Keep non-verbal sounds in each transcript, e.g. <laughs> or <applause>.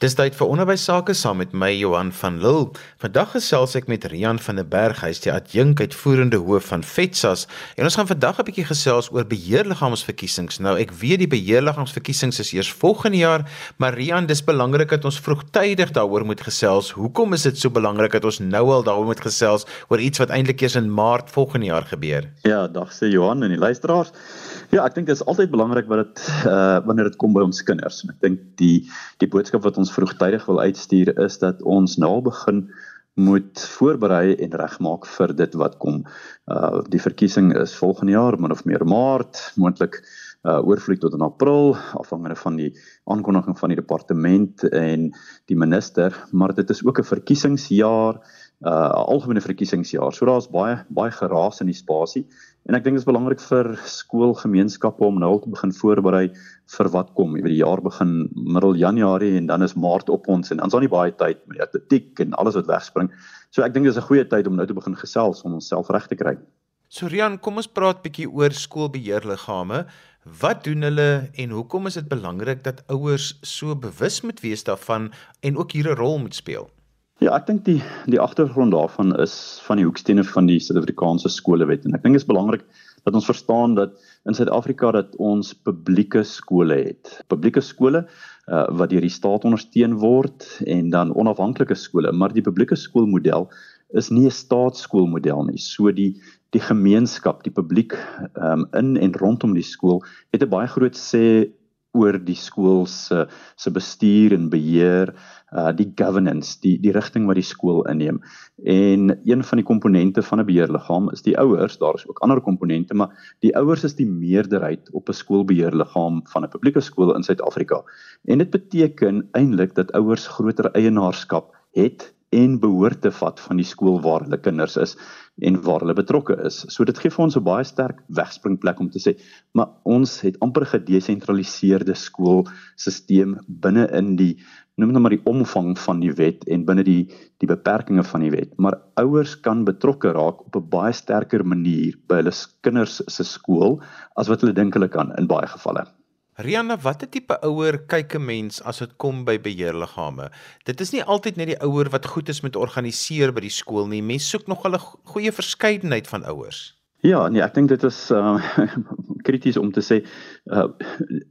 Dis tyd vir onderwys sake saam met my Johan van Lille. Vandag gesels ek met Rian van der Berg, hy is die adjunk uitvoerende hoof van FETSAS en ons gaan vandag 'n bietjie gesels oor beheerliggaamsverkiesings. Nou ek weet die beheerliggaamsverkiesings is eers volgende jaar, maar Rian, dis belangrik dat ons vroegtydig daaroor moet gesels. Hoekom is dit so belangrik dat ons nou al daaroor moet gesels oor iets wat eintlik eers in Maart volgende jaar gebeur? Ja, dag sê Johan en die luisteraars. Ja, ek dink dit is altyd belangrik wat dit uh wanneer dit kom by ons kinders. Ek dink die die boodskap wat ons vroegtydig wil uitstuur is dat ons nou begin moet voorberei en regmaak vir dit wat kom. Uh die verkiesing is volgende jaar, min of meer Maart, moontlik uh oorvloei tot in April afhangende van die aankondiging van die departement en die minister, maar dit is ook 'n verkiesingsjaar, uh 'n algemene verkiesingsjaar. So daar's baie baie geraas in die spasie. En ek dink dit is belangrik vir skoolgemeenskappe om nou te begin voorberei vir wat kom. Jy weet die jaar begin middel Januarie en dan is Maart op ons en dan is daar nie baie tyd met die atletiek en alles wat wegspring. So ek dink dis 'n goeie tyd om nou te begin gesels om onsself reg te kry. So Rian, kom ons praat bietjie oor skoolbeheerliggame. Wat doen hulle en hoekom is dit belangrik dat ouers so bewus moet wees daarvan en ook hier 'n rol moet speel? Ja, ek dink die die agtergrond daarvan is van die hoekstene van die Suid-Afrikaanse skolewet en ek dink dit is belangrik dat ons verstaan dat in Suid-Afrika dat ons publieke skole het. Publieke skole uh, wat deur die staat ondersteun word en dan onafhanklike skole, maar die publieke skoolmodel is nie 'n staatsskoolmodel nie. So die die gemeenskap, die publiek um, in en rondom die skool het 'n baie groot sê oor die skool se se bestuur en beheer uh die governance die die rigting wat die skool inneem. En een van die komponente van 'n beheerliggaam is die ouers daar is ook ander komponente maar die ouers is die meerderheid op 'n skoolbeheerliggaam van 'n publieke skool in Suid-Afrika. En dit beteken eintlik dat ouers groter eienaarskap het en behoort te vat van die skool waar hulle kinders is en waar hulle betrokke is. So dit gee vir ons 'n baie sterk wegspringplek om te sê, maar ons het amper gedesentraliseerde skoolstelsel binne in die noem dit maar die omvang van die wet en binne die die beperkings van die wet. Maar ouers kan betrokke raak op 'n baie sterker manier by hulle kinders se skool as wat hulle dink hulle kan in baie gevalle. Rianna, watter tipe ouer kyk 'n mens as dit kom by beheerliggame? Dit is nie altyd net die ouer wat goed is met organiseer by die skool nie. Mense soek nog 'n goeie verskeidenheid van ouers. Ja, nee, ek dink dit is uh <laughs> krities om te sê uh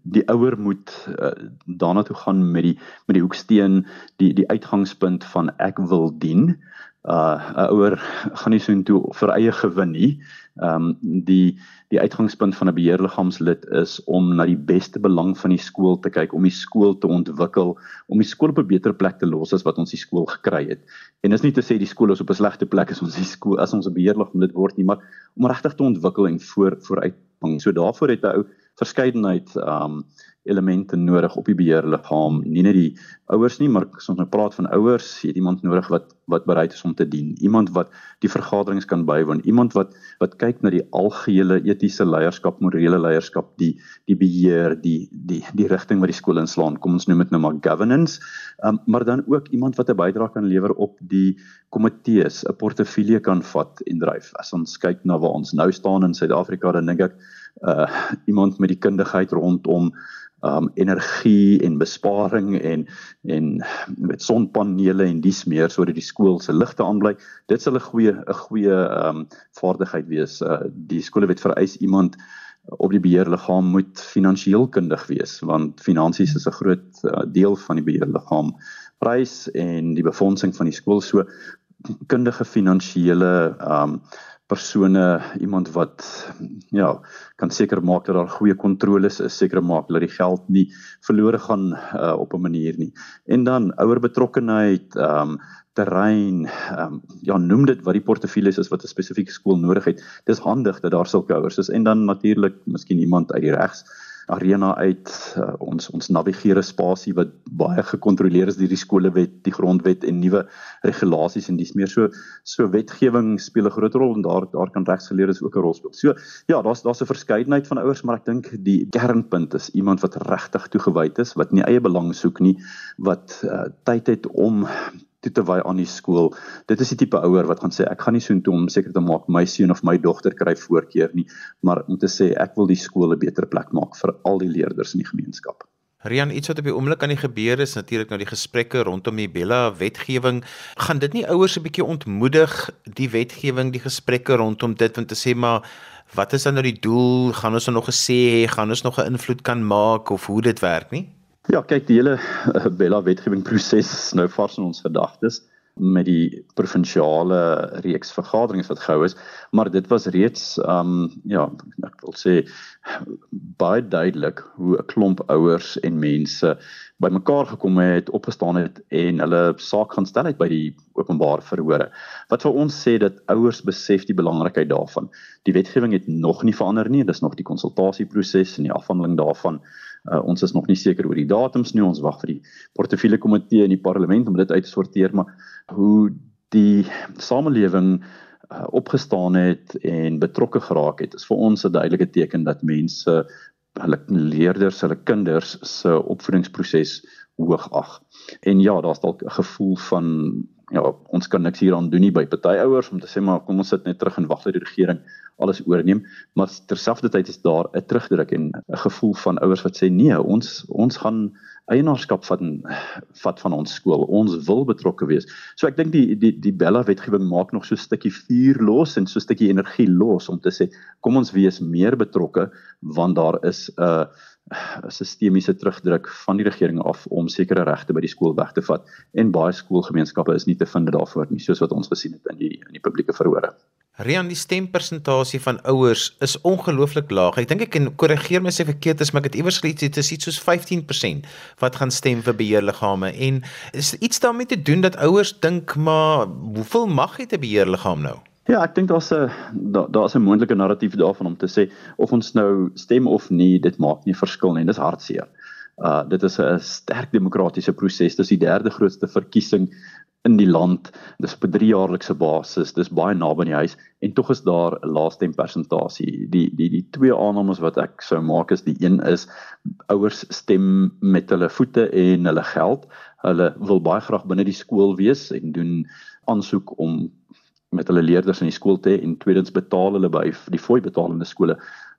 die ouer moet uh, daarna toe gaan met die met die hoeksteen, die die uitgangspunt van ek wil dien. Uh 'n ouer gaan nie so intoe vir eie gewin nie. Ehm um, die die uitgangspunt van 'n beheerliggaamslid is om na die beste belang van die skool te kyk, om die skool te ontwikkel, om die skool op 'n beter plek te los as wat ons die skool gekry het. En dis nie te sê die skool is op 'n slegte plek as ons die skool as ons 'n beheerliggaam lid word nie, maar om regtig te ontwikkel en voor vooruit. So daarvoor het 'n ou verskeidenheid ehm um, elemente nodig op die beheerliggaam. Nie net die ouers nie, maar as ons nou praat van ouers, het iemand nodig wat wat bereid is om te dien. Iemand wat die vergaderings kan bywoon, iemand wat wat kyk na die algehele etiese leierskap, morele leierskap, die die beheer, die die die rigting wat die skool inslaan. Kom ons noem dit nou maar governance. Um, maar dan ook iemand wat 'n bydrae kan lewer op die komitees, 'n portefeulje kan vat en dryf. As ons kyk na waar ons nou staan in Suid-Afrika, dan dink ek uh iemand met die kundigheid rondom um energie en besparing en en met sonpanele en dies meer sodat die skool se ligte aanbly. Dit sal 'n goeie 'n goeie um vaardigheid wees. Uh, die skoolwet vereis iemand op die beheerliggaam moet finansiëel kundig wees want finansies is 'n groot uh, deel van die beheerliggaam prys en die befondsing van die skool so kundige finansiële um persone iemand wat ja kan seker maak dat daar goeie kontroles is seker maak dat die geld nie verlore gaan uh, op 'n manier nie. En dan ouer betrokkenheid ehm um, terrein ehm um, ja noem dit wat die portefeuilles is wat 'n spesifieke skool nodig het. Dis handig dat daar sulke ouers is. En dan natuurlik miskien iemand uit die regs arena uit uh, ons ons navigeer spasie wat baie gekontroleer is deur die skolewet, die grondwet en nuwe regulasies en dis meer so so wetgewing speel 'n groot rol en daar daar kan regsgeleerdes ook 'n rol speel. So ja, daar's daar's 'n verskeidenheid van ouers, maar ek dink die kernpunt is iemand wat regtig toegewyd is, wat nie eie belang soek nie, wat uh, tyd het om toe te wy aan die skool. Dit is die tipe ouer wat gaan sê ek gaan nie so intoe om seker te maak my seun of my dogter kry voorkeur nie, maar om te sê ek wil die skool 'n beter plek maak vir al die leerders in die gemeenskap. Rian, iets wat op die oomblik aan die gebeur is, natuurlik nou die gesprekke rondom die Bella wetgewing, gaan dit nie ouers 'n bietjie ontmoedig die wetgewing, die gesprekke rondom dit want te sê maar wat is dan nou die doel? Gaan ons nog gesê, gaan ons nog 'n invloed kan maak of hoe dit werk nie? Ja, kyk, die hele uh, Bella wetgewing proses nou vars in ons gedagtes met die provinsiale reeks vergaderings wat gehou is, maar dit was reeds um ja, ek wil sê baie duidelik hoe 'n klomp ouers en mense bymekaar gekom het, opgestaan het en hulle saak gaan stel uit by die openbare verhore. Wat vir ons sê dat ouers besef die belangrikheid daarvan. Die wetgewing het nog nie verander nie, dis nog die konsultasieproses en die afhandeling daarvan. Uh, ons is nog nie seker oor die datums nie. Ons wag vir die portefeulje komitee in die parlement om dit uit te sorteer, maar hoe die samelewing uh, opgestaan het en betrokke geraak het, is vir ons 'n duidelike teken dat mense hulle leerders, hulle kinders se opvoedingsproses hoog ag. En ja, daar's dalk 'n gevoel van ja, ons kan niks hieraan doen nie by party ouers om te sê maar kom ons sit net terug en wag dat die regering alles oorneem, maar terselfdertyd is daar 'n terugdruk en 'n gevoel van ouers wat sê nee, ons ons gaan eienaarskap van vat van ons skool. Ons wil betrokke wees. So ek dink die die die Bella wetgewing maak nog so 'n stukkie vuur los en so 'n stukkie energie los om te sê kom ons wees meer betrokke want daar is 'n uh, <sighs> sistemiese terugdruk van die regering af om sekere regte by die skool weg te vat en baie skoolgemeenskappe is nie te vind daarvoor nie soos wat ons gesien het in die in die publieke verhore. Rian die stempersentasie van ouers is ongelooflik laag. Ek dink ek kan korrigeer my as ek verkeerd is, maar ek het iewers gelees dit is iets soos 15% wat gaan stem vir beheerliggame en is iets daarmee te doen dat ouers dink maar hoeveel mag het 'n beheerliggaam nou? Ja, ek dink daar's 'n daar's 'n moontlike narratief daarvan om te sê of ons nou stem of nie, dit maak nie verskil nie. Dis hartseer. Uh dit is 'n sterk demokratiese proses. Dis die derde grootste verkiesing in die land. Dis op 'n 3-jaarlikse basis. Dis baie naby die huis en tog is daar 'n laaste persentasie. Die die die twee aannames wat ek sou maak is die een is ouers stem met hulle voete en hulle geld. Hulle wil baie graag binne die skool wees en doen aansoek om met hulle leerders in die skool te hê en tweedens betaal hulle by die fooi betalende skole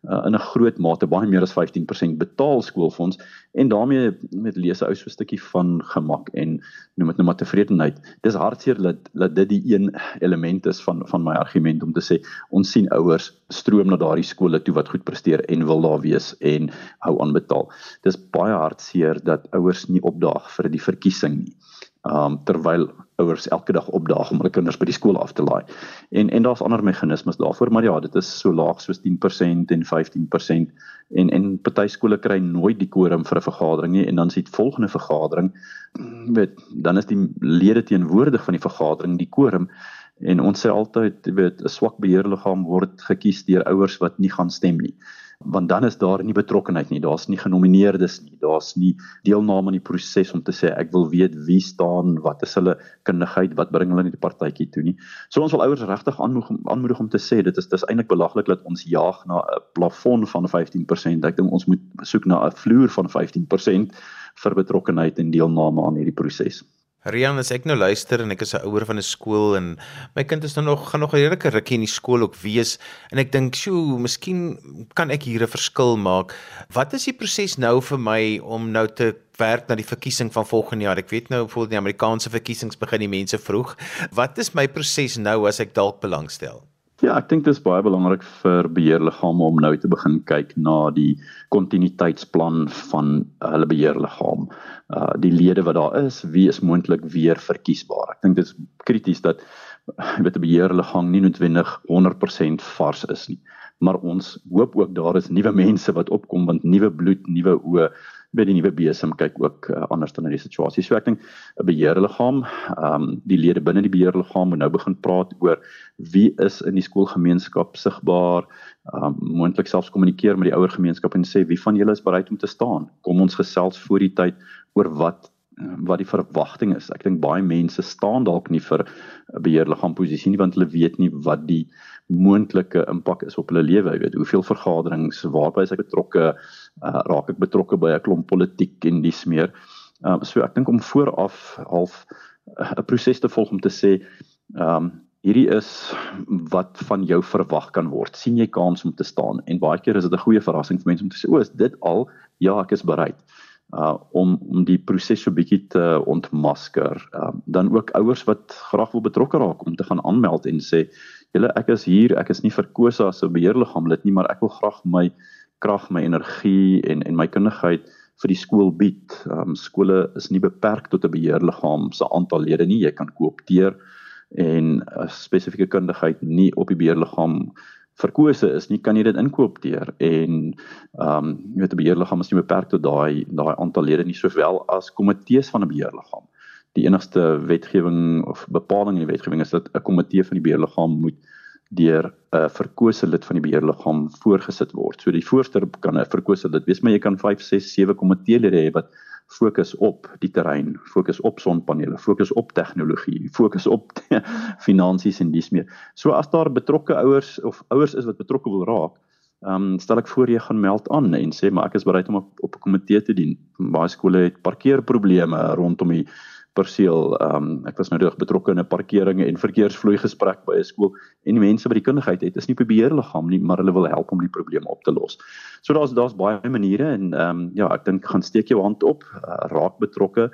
uh, in 'n groot mate baie meer as 15% betaal skoolfonds en daarmee met lese ou so 'n stukkie van gemak en noem dit nou maar tevredenheid. Dis hartseer dat dat dit die een element is van van my argument om te sê ons sien ouers stroom na daardie skole toe wat goed presteer en wil daar wees en hou aan betaal. Dis baie hartseer dat ouers nie opdaag vir die verkiesing nie um terwyl ouers elke dag opdaag om hulle kinders by die skool af te laai. En en daar's ander meganismes daarvoor, maar ja, dit is so laag soos 10% en 15% en en party skole kry nooit die quorum vir 'n vergadering nie en dan sien volgende vergadering weet dan is die lede teenwoordig van die vergadering die quorum. En ons sê altyd weet 'n swak beheerliggaam word gekies deur ouers wat nie gaan stem nie want dan is daar nie betrokkenheid nie, daar's nie genomineerdes nie, daar's nie deelname aan die proses om te sê ek wil weet wie staan, wat is hulle kundigheid, wat bring hulle in die partytjie toe nie. So ons wil ouers regtig aanmoedig aanmoedig om te sê dit is dis eintlik belaglik dat ons jaag na 'n plafon van 15%. Ek dink ons moet soek na 'n vloer van 15% vir betrokkenheid en deelname aan hierdie proses. Rian, as ek nou luister en ek is 'n ouer van 'n skool en my kind is nou nog gaan nog 'n redelike rukkie in die skool ook wees en ek dink, "Sjoe, miskien kan ek hier 'n verskil maak." Wat is die proses nou vir my om nou te werk na die verkiesing van volgende jaar? Ek weet nou voor die Amerikaanse verkiesings begin die mense vroeg. Wat is my proses nou as ek dalk belangstel? Ja, ek dink dit is baie belangrik vir beheerliggame om nou te begin kyk na die kontinuïteitsplan van hulle beheerliggaam. Uh die lede wat daar is, wie is moontlik weer verkiesbaar. Ek dink dit is krities dat weet 'n beheerliggaam nie noodwendig 100% vars is nie, maar ons hoop ook daar is nuwe mense wat opkom want nuwe bloed, nuwe oë by die nuwe besem kyk ook uh, anders dan in die situasie. So ek dink 'n beheerliggaam, ehm um, die lede binne die beheerliggaam moet nou begin praat oor wie is in die skoolgemeenskap sigbaar, ehm um, moontlik selfs kommunikeer met die ouer gemeenskap en sê wie van julle is bereid om te staan. Kom ons gesels voor die tyd oor wat wat die verwagting is. Ek dink baie mense staan dalk nie vir 'n beheerliggaam posisie nie want hulle weet nie wat die moontlike impak is op hulle lewe. Jy weet, hoeveel vergaderings waarby is ek betrokke? Uh, raak ek betrokke by 'n klomp politiek en dis meer. Ehm um, so ek dink om vooraf half uh, 'n proses te volg om te sê ehm um, hierdie is wat van jou verwag kan word. sien jy kans om te staan? En baie keer is dit 'n goeie verrassing vir mense om te sê, "O, is dit al? Ja, ek is bereid." uh om om die proses so bietjie te ontmasker. Uh dan ook ouers wat graag wil betrokke raak om te gaan aanmeld en sê julle ek is hier, ek is nie verkose as 'n beheerliggaam lid nie, maar ek wil graag my krag, my energie en en my kundigheid vir die skool bied. Um skole is nie beperk tot 'n beheerliggaam se aantal lede nie. Jy kan koopteer en 'n spesifieke kundigheid nie op die beheerliggaam verkose is nie, kan jy dit inkoop deur en ehm um, jy weet 'n beheerliggaam is nie beperk tot daai daai aantal lede nie sowel as komitees van 'n beheerliggaam. Die enigste wetgewing of bepaling in die wetgewing is dat 'n komitee van die beheerliggaam moet deur 'n verkose lid van die beheerliggaam voorgesit word. So die voorsteur kan 'n verkose lid wees, maar jy kan 5, 6, 7 komiteelede hê wat fokus op die terrein, fokus op sonpanele, fokus op tegnologie, fokus op <laughs> finansies en dis meer. So as daar betrokke ouers of ouers is wat betrokke wil raak, ehm um, stel ek voor jy gaan meld aan en sê maar ek is bereid om op, op 'n komitee te dien. Baie skole het parkeerprobleme rondom die perseel. Ehm um, ek was nou reg betrokke in 'n parkeringe en verkeersvloei gesprek by 'n skool en die mense wat die kundigheid het, is nie beheerliggaam nie, maar hulle wil help om die probleem op te los. So daar's daar's baie maniere en ehm um, ja, ek dink gaan steek jou hand op, uh, raak betrokke.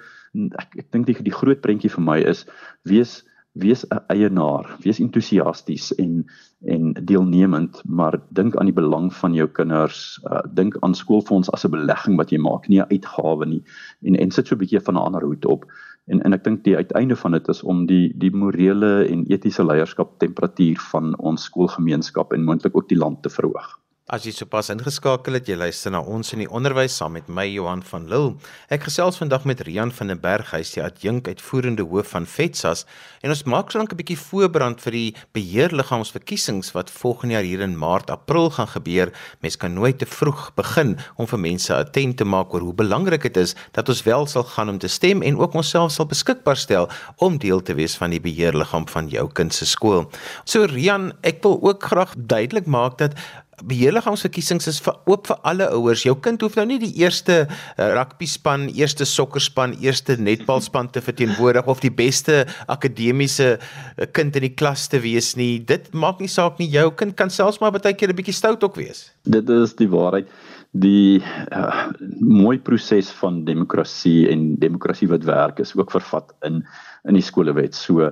Ek ek dink die die groot prentjie vir my is wees wees 'n eienaar, wees entoesiasties en en deelnemend, maar dink aan die belang van jou kinders, uh, dink aan skoolfonds as 'n belegging wat jy maak, nie 'n uitgawe nie. En en sit so 'n bietjie van 'n ander hoed op en en ek dink die uiteinde van dit is om die die morele en etiese leierskap temperatuur van ons skoolgemeenskap en moontlik ook die land te verhoog. As jy sopas ingeskakel het, jy luister na ons in die onderwys saam met my Johan van Lille. Ek gesels vandag met Rian van den Berg, hy is die adjunk uitvoerende hoof van FETSAS en ons maak so 'n bietjie voorbrand vir die beheerliggaamsverkiesings wat volgende jaar hier in Maart, April gaan gebeur. Mens kan nooit te vroeg begin om vir mense attent te maak oor hoe belangrik dit is dat ons wel sal gaan om te stem en ook onsself sal beskikbaar stel om deel te wees van die beheerliggaam van jou kind se skool. So Rian, ek wil ook graag duidelik maak dat beheerliggaamsverkiesings is vir oop vir alle ouers. Jou kind hoef nou nie die eerste uh, rugby span, eerste sokkerspan, eerste netbalspan te verteenwoordig of die beste akademiese uh, kind in die klas te wees nie. Dit maak nie saak nie. Jou kind kan selfs maar baie keer 'n bietjie stout ook wees. Dit is die waarheid. Die uh, mooi proses van demokrasie en demokrasie wat werk is ook vervat in in die skolewet. So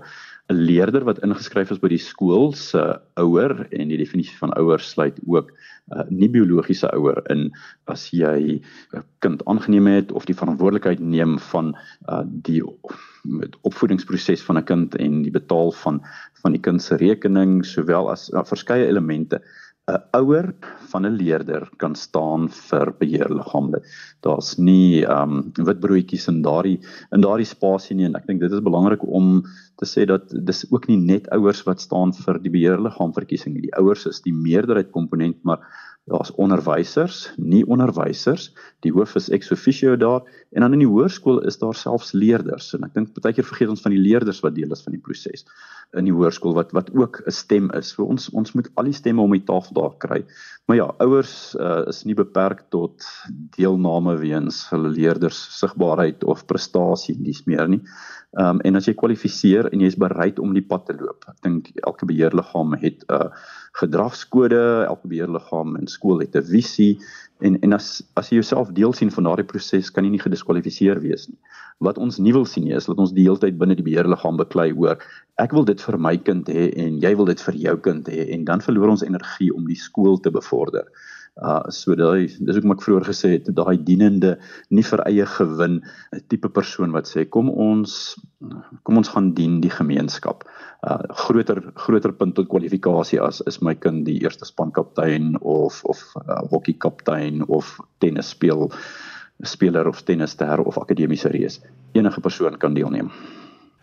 'n leerder wat ingeskryf is by die skool se ouer en die definisie van ouer sluit ook uh, nie biologiese ouer in as jy 'n kind aangeneem het of die verantwoordelikheid neem van uh, die met opvoedingsproses van 'n kind en die betaal van van die kind se rekening sowel as uh, verskeie elemente 'n ouer van 'n leerder kan staan vir beheerliggame. Daar's nie ehm um, wit broodjies in daardie in daardie spasie nie en ek dink dit is belangrik om te sê dat dis ook nie net ouers wat staan vir die beheerliggaamverkiesing nie. Die ouers is die meerderheid komponent, maar daar's onderwysers, nie onderwysers. Die hoof is ex officio daar en dan in die hoërskool is daar selfs leerders en ek dink baie keer vergeet ons van die leerders wat deel is van die proses in die hoërskool wat wat ook 'n stem is. So ons ons moet al die stemme om die tafel daar kry. Maar ja, ouers uh, is nie beperk tot deelname weens hulle leerders sigbaarheid of prestasie dis meer nie. Ehm um, en as jy kwalifiseer en jy is bereid om die pad te loop. Ek dink elke beheerliggaam het 'n uh, gedragskode, elke beheerliggaam in skool het 'n visie en en as as jy jouself deel sien van daardie proses, kan jy nie gediskwalifiseer wees nie. Wat ons nie wil sien nie is dat ons die hele tyd binne die beheerliggaam beklei oor ek wil dit vir my kind hê en jy wil dit vir jou kind hê en dan verloor ons energie om die skool te bevorder. Uh so daai dis wat ek vroeër gesê het, daai dienende nie vir eie gewin 'n tipe persoon wat sê kom ons kom ons gaan dien die gemeenskap. Uh groter groter punt tot kwalifikasie as is my kind die eerste spankaptein of of uh, hokkiekaptein of tennis speel speler of tennisster of akademiese reus. Enige persoon kan deelneem.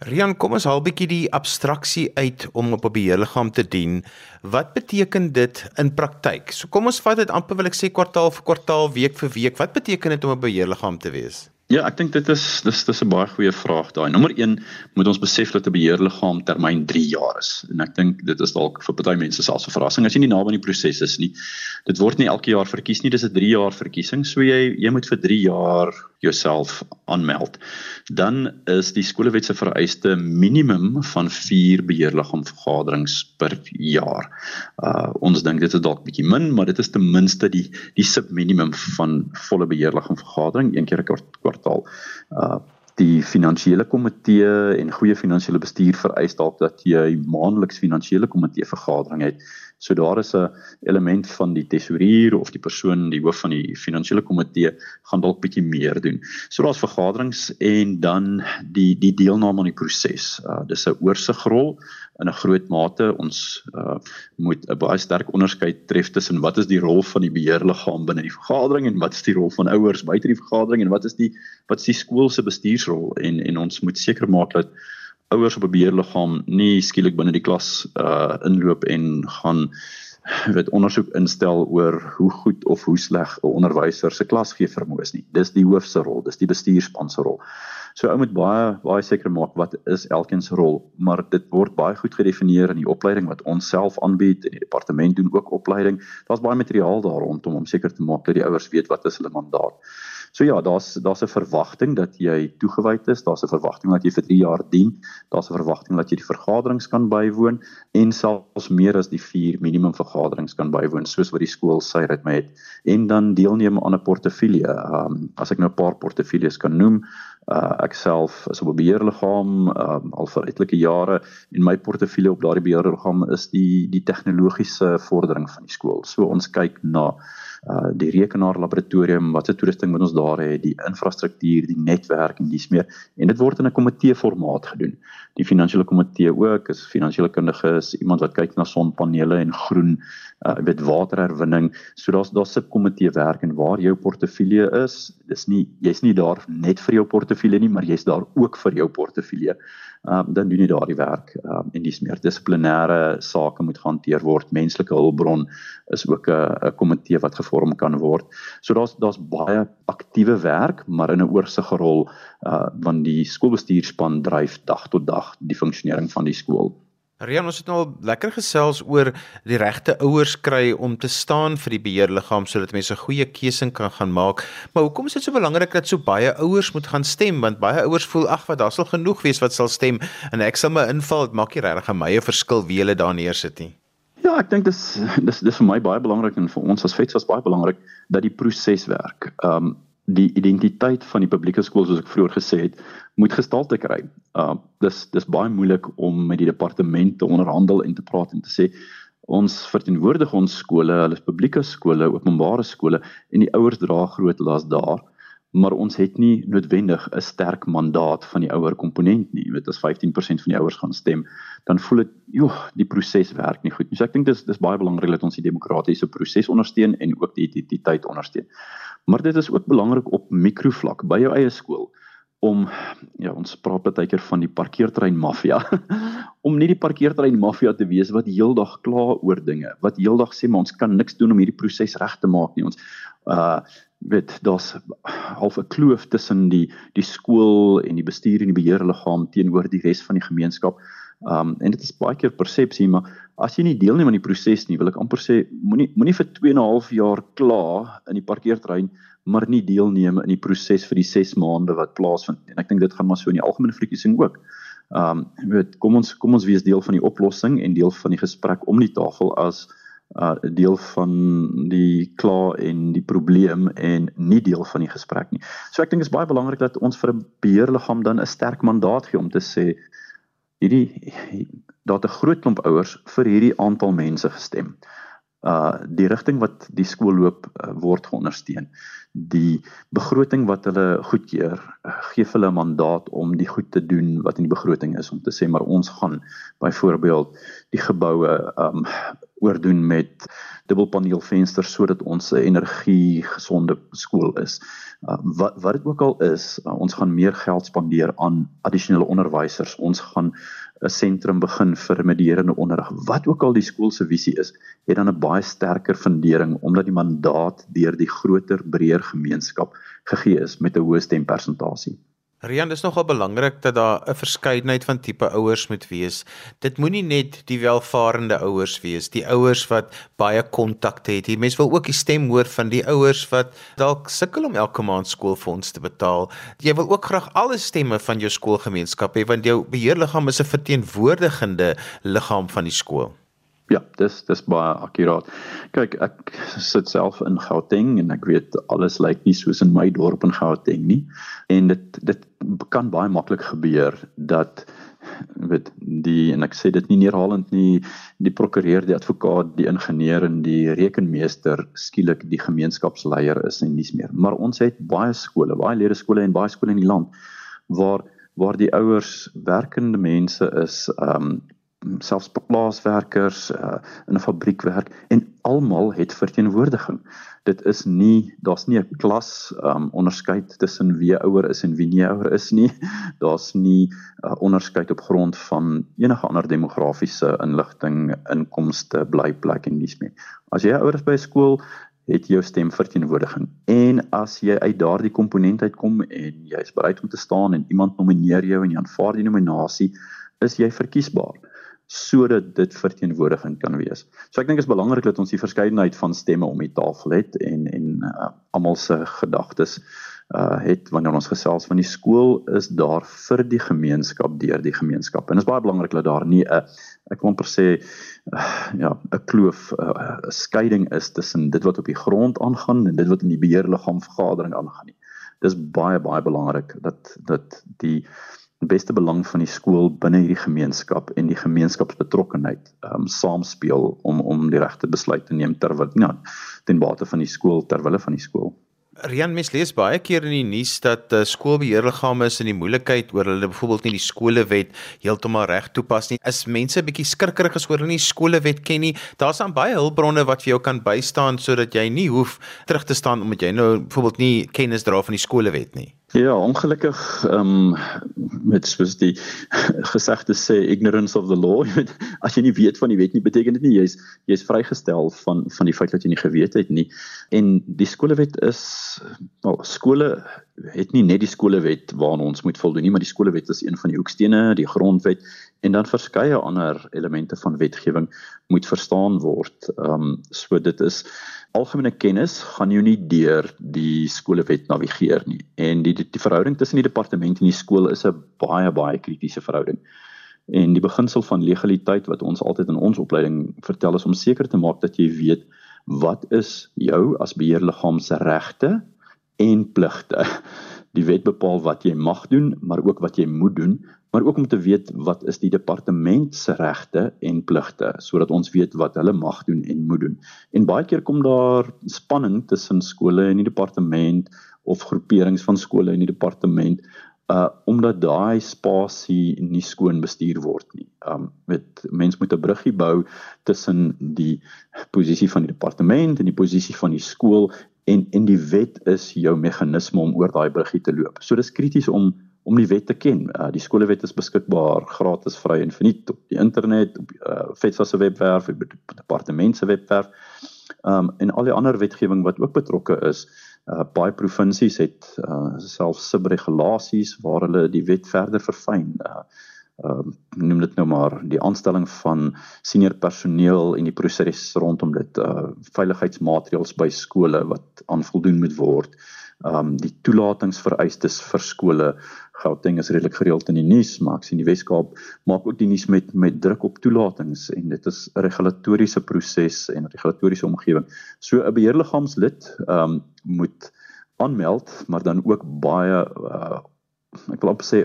Rian, kom ons haal bietjie die abstraksie uit om op 'n beheerliggaam te dien. Wat beteken dit in praktyk? So kom ons vat dit amper wil ek sê kwartaal vir kwartaal, week vir week. Wat beteken dit om 'n beheerliggaam te wees? Ja, ek dink dit is dis dis 'n baie goeie vraag daai. Nommer 1 moet ons besef dat 'n beheerliggaam termyn 3 jaar is. En ek dink dit is dalk vir party mense selfs 'n verrassing as jy nie naby aan die proses is nie. Dit word nie elke jaar verkies nie, dis 'n 3 jaar verkiesing. So jy jy moet vir 3 jaar jouself aanmeld. Dan is die skolewet se vereiste minimum van 4 beheerliggaam vergaderings per jaar. Uh ons dink dit is dalk bietjie min, maar dit is ten minste die die subminimum van volle beheerliggaam vergadering een keer 'n kwart kwartaal. Uh die finansiële komitee en goeie finansiële bestuur vereis dalk dat jy maandeliks finansiële komitee vergadering het. So daar is 'n element van die tesourier of die persoon die hoof van die finansiële komitee gaan dalk bietjie meer doen. So daar's vergaderings en dan die die deelname aan die proses. Uh dis 'n oorsigrol in 'n groot mate ons uh, moet 'n baie sterk onderskeid tref tussen wat is die rol van die beheerliggaam binne die vergadering en wat is die rol van ouers buite die vergadering en wat is die wat is die skool se bestuursrol en en ons moet seker maak dat ouers op 'n beheerliggaam nie skielik binne die klas uh inloop en gaan weet ondersoek instel oor hoe goed of hoe sleg 'n onderwyser se klas gee vermoë is nie. Dis die hoofse rol, dis die bestuurspan se rol. So ou moet baie baie seker maak wat is elkeen se rol, maar dit word baie goed gedefinieer in die opleiding wat ons self aanbied en die departement doen ook opleiding. Daar's baie materiaal daar rondom om seker te maak dat die ouers weet wat is hulle mandaat. So ja, daar's daar's 'n verwagting dat jy toegewyd is, daar's 'n verwagting dat jy vir 3 jaar dien, daar's 'n verwagting dat jy die vergaderings kan bywoon en selfs meer as die 4 minimum vergaderings kan bywoon soos wat die skool sy rit met het en dan deelneem aan 'n portefeulje. Ehm um, as ek nou 'n paar portefeuilles kan noem, uh, ek self is op 'n beheerliggaam um, al vir etlike jare en my portefeulje op daardie beheerliggaam is die die tegnologiese vordering van die skool. So ons kyk na uh die rekenaar laboratorium, watse toerusting moet ons daar hê, die infrastruktuur, die netwerk en dis meer en dit word in 'n komitee formaat gedoen. Die finansiële komitee ook is finansiële kundiges, iemand wat kyk na sonpanele en groen uh weet waterherwinning. So daar's daar subkomitee werk en waar jou portefeulje is, dis nie jy's nie daar net vir jou portefeulje nie, maar jy's daar ook vir jou portefeulje. Um dan doen jy daardie werk um en dis meer dissiplinêre sake moet gehanteer word. Menslike hulpbron is ook 'n 'n komitee wat gevorm kan word. So daar's daar's baie aktiewe werk, maar in 'n oorsiggige rol uh want die skoolbestuurspan dryf dag tot dag die funksionering van die skool. Rian, ons het nou al lekker gesels oor die regte ouers kry om te staan vir die beheerliggaam sodat mense 'n goeie keuse kan gaan maak. Maar hoekom is dit so belangrik dat so baie ouers moet gaan stem? Want baie ouers voel ag, wat daar sal genoeg wees wat sal stem en ek sal my inval, dit maak nie regtig 'n mye verskil wie hulle daar neersit nie. Ja, ek dink dis dis dis vir my baie belangrik en vir ons as vets was baie belangrik dat die proses werk. Ehm um, die identiteit van die publieke skool soos ek vroeër gesê het, moet gestalte kry. Uh dis dis baie moeilik om met die departement te onderhandel en te praat en te sê ons verteenwoordig ons skole, hulle is publieke skole, openbare skole en die ouers dra groot las daar maar ons het nie noodwendig 'n sterk mandaat van die ouer komponent nie. Jy weet as 15% van die ouers gaan stem, dan voel dit, joh, die proses werk nie goed nie. So ek dink dis dis baie belangrik dat ons die demokratiese proses ondersteun en ook die identiteit ondersteun. Maar dit is ook belangrik op mikrovlak by jou eie skool om ja, ons praat baie keer van die parkeerterrein maffia. <laughs> om nie die parkeerterrein maffia te wees wat heeldag kla oor dinge, wat heeldag sê maar ons kan niks doen om hierdie proses reg te maak nie. Ons uh weet daar's half 'n kloof tussen die die skool en die bestuur en die beheerliggaam teenoor die res van die gemeenskap. Um en dit is baie keer persepsie, maar as jy nie deelneem aan die proses nie, wil ek amper sê moenie moenie vir 2 en 'n half jaar kla in die parkeerterrein maar nie deelneem in die proses vir die 6 maande wat plaasvind nie. En ek dink dit gaan maar so in die algemene verkiesing ook. Um weet kom ons kom ons wees deel van die oplossing en deel van die gesprek om die tafel as uh deel van die kla en die probleem en nie deel van die gesprek nie. So ek dink dit is baie belangrik dat ons vir 'n beheerliggaam dan 'n sterk mandaat gee om te sê hierdie daar't 'n groot klomp ouers vir hierdie aantal mense gestem. Uh die rigting wat die skool loop uh, word geondersteun. Die begroting wat hulle goedkeur, uh, gee hulle 'n mandaat om die goed te doen wat in die begroting is om te sê maar ons gaan byvoorbeeld die geboue um oordoen met dubbelpaneelvensters sodat ons 'n energie gesonde skool is. Uh, wat wat dit ook al is, uh, ons gaan meer geld spandeer aan addisionele onderwysers. Ons gaan 'n sentrum begin vir medierende onderrig. Wat ook al die skool se visie is, het dan 'n baie sterker fundering omdat die mandaat deur die groter, breër gemeenskap gegee is met 'n hoë stempersentasie. Rian, dis nogal belangrik dat daar 'n verskeidenheid van tipe ouers moet wees. Dit moenie net die welvarende ouers wees, die ouers wat baie kontakte het. Mense wil ook die stem hoor van die ouers wat dalk sukkel om elke maand skoolfonds te betaal. Jy wil ook graag alle stemme van jou skoolgemeenskap hê want jou beheerliggaam is 'n verteenwoordigende liggaam van die skool. Ja, dis dis baie akkuraat. Kyk, ek sit self in Gauteng en ek weet alles lyk nie soos in my dorp in Gauteng nie. En dit dit kan baie maklik gebeur dat weet die en ek sê dit nie neerhalend nie die prokureur, die advokaat, die ingenieur en die rekenmeester skielik die gemeenskapsleier is en nies meer. Maar ons het baie skole, baie lede skole en baie skole in die land waar waar die ouers werkende mense is, ehm um, selfs plaaswerkers uh, in 'n fabriek werk en almal het verteenwoordiging. Dit is nie daar's nie 'n klas um onderskeid tussen wie ouer is en wie nie ouer is nie. <laughs> Daar's nie uh, onderskeid op grond van enige ander demografiese inligting, inkomste, blyplek en dis meer. As jy ouer is by skool, het jou stem verteenwoordiging. En as jy uit daardie komponent uitkom en jy is bereid om te staan en iemand nomineer jou en jy aanvaar die nominasie, is jy verkiesbaar sodat dit verteenwoordigend kan wees. So ek dink dit is belangrik dat ons die verskeidenheid van stemme om die tafel het en en uh, almal se gedagtes uh het wanneer ons gesels van die skool is daar vir die gemeenskap deur die gemeenskap. En dit is baie belangrik dat daar nie 'n ek wil amper sê uh, ja, 'n kloof 'n uh, skeiding is tussen dit wat op die grond aangaan en dit wat in die beheerliggaam vergadering aangaan nie. Dis baie baie belangrik dat dat die die beste belang van die skool binne hierdie gemeenskap en die gemeenskapsbetrokkenheid um saamspeel om om die regte besluit te neem terwyl ja ten bate van die skool terwyl van die skool. Rian mes lees baie keer in die nuus dat uh, skoolbeheerliggame is in die moeilikheid oor hulle byvoorbeeld nie die skolewet heeltemal reg toepas nie. Is mense bietjie skrikkerig as hulle nie skolewet ken nie. Daar's dan baie hulpbronne wat vir jou kan bystaan sodat jy nie hoef terug te staan omdat jy nou byvoorbeeld nie kennis dra van die skolewet nie. Ja, ongelukkig ehm um, met soos die gesegde sê ignorance of the law. <laughs> As jy nie weet van die wet nie, beteken dit nie jy's jy's vrygestel van van die feit dat jy nie geweet het nie. En die skolewet is wel skole het nie net die skolewet waaraan ons moet voldoen nie, maar die skolewet is een van die hoekstene, die grondwet en dan verskeie ander elemente van wetgewing moet verstaan word. Ehm um, so dit is algemene kennis gaan jou nie deur die skolewet navigeer nie. En die die, die verhouding tussen die departement en die skool is 'n baie baie kritiese verhouding. En die beginsel van legaliteit wat ons altyd in ons opleiding vertel is om seker te maak dat jy weet wat is jou as beheerliggaam se regte en pligte. Die wet bepaal wat jy mag doen, maar ook wat jy moet doen, maar ook om te weet wat is die departement se regte en pligte sodat ons weet wat hulle mag doen en moet doen. En baie keer kom daar spanning tussen skole en die departement of groeperings van skole en die departement uh omdat daai spasie nie skoon bestuur word nie. Um met mense moet 'n bruggie bou tussen die posisie van die departement en die posisie van die skool en en die wet is jou meganisme om oor daai bruggie te loop. So dis krities om om die wet te ken. Uh, die skolewet is beskikbaar gratis vry en verniet op die internet, op uh, FETSA se webwerf, op die departement se webwerf. Um en al die ander wetgewing wat ook betrokke is. Uh baie provinsies het uh self subregulasies waar hulle die wet verder verfyn. Uh ehm uh, noem dit nou maar die aanstelling van senior personeel en die proses rondom dit uh veiligheidsmaatreëls by skole wat aan voldoen moet word. Ehm um, die toelatingsvereistes vir skole Gauteng is redelik gereeld in die nuus, maar ek sien die Weskaap maak ook die nuus met met druk op toelatings en dit is 'n regulatoriese proses en regulatoriese omgewing. So 'n beheerliggaamslid ehm um, moet aanmeld, maar dan ook baie uh, ek wil op sê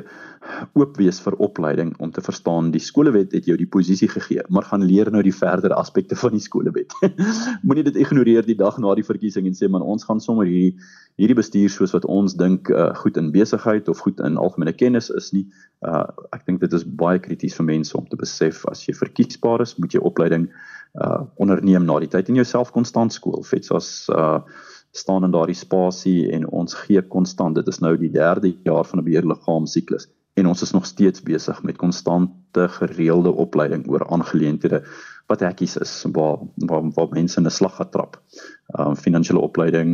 oop wees vir opleiding om te verstaan die skolewet het jou die posisie gegee maar gaan leer nou die verdere aspekte van die skolewet. <laughs> Moenie dit ignoreer die dag na die verkiesing en sê man ons gaan sommer hierdie hierdie bestuur soos wat ons dink uh, goed in besigheid of goed in algemene kennis is nie. Uh, ek dink dit is baie krities vir mense om te besef as jy verkiesbaar is, moet jy opleiding uh onderneem na die tyd en jouself konstant skool. FETSAS uh staan in daardie spasie en ons gee konstant. Dit is nou die derde jaar van 'n beheerliggaam siklus en ons is nog steeds besig met konstante gereelde opleiding oor aangeleenthede wat hekkies is waar waar, waar mense in 'n slag getrap. Ehm um, finansiële opleiding,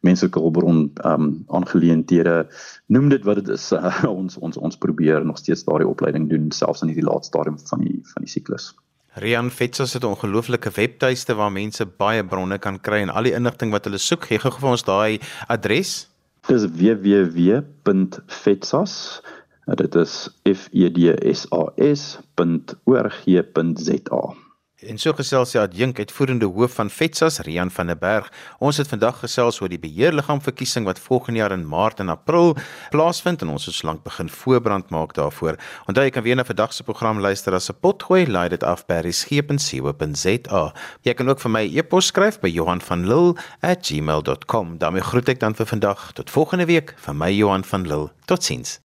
menslike hulpbron ehm um, aangeleenthede, noem dit wat dit is. Uh, <laughs> ons ons ons probeer nog steeds daardie opleiding doen selfs in hierdie laaste stadium van die van die siklus. Rian Fetsos het 'n ongelooflike webtuiste waar mense baie bronne kan kry en al die inligting wat hulle soek. Gee gou vir ons daai adres. Dis www.fetsos Dit is f e d s a s.org.za. En so gesels sy adjunk uitvoerende hoof van FETSAS, Rian van der Berg. Ons het vandag gesels oor die beheerliggaam verkiesing wat volgende jaar in Maart en April plaasvind en ons het solank begin voorbrand maak daarvoor. Onthou jy kan weer na vandag se program luister as 'n potgooi, laai dit af by resgep.co.za. Jy kan ook vir my e-pos skryf by Johan van Lille@gmail.com. daarmee groet ek dan vir vandag tot volgende week van my Johan van Lille. Totsiens.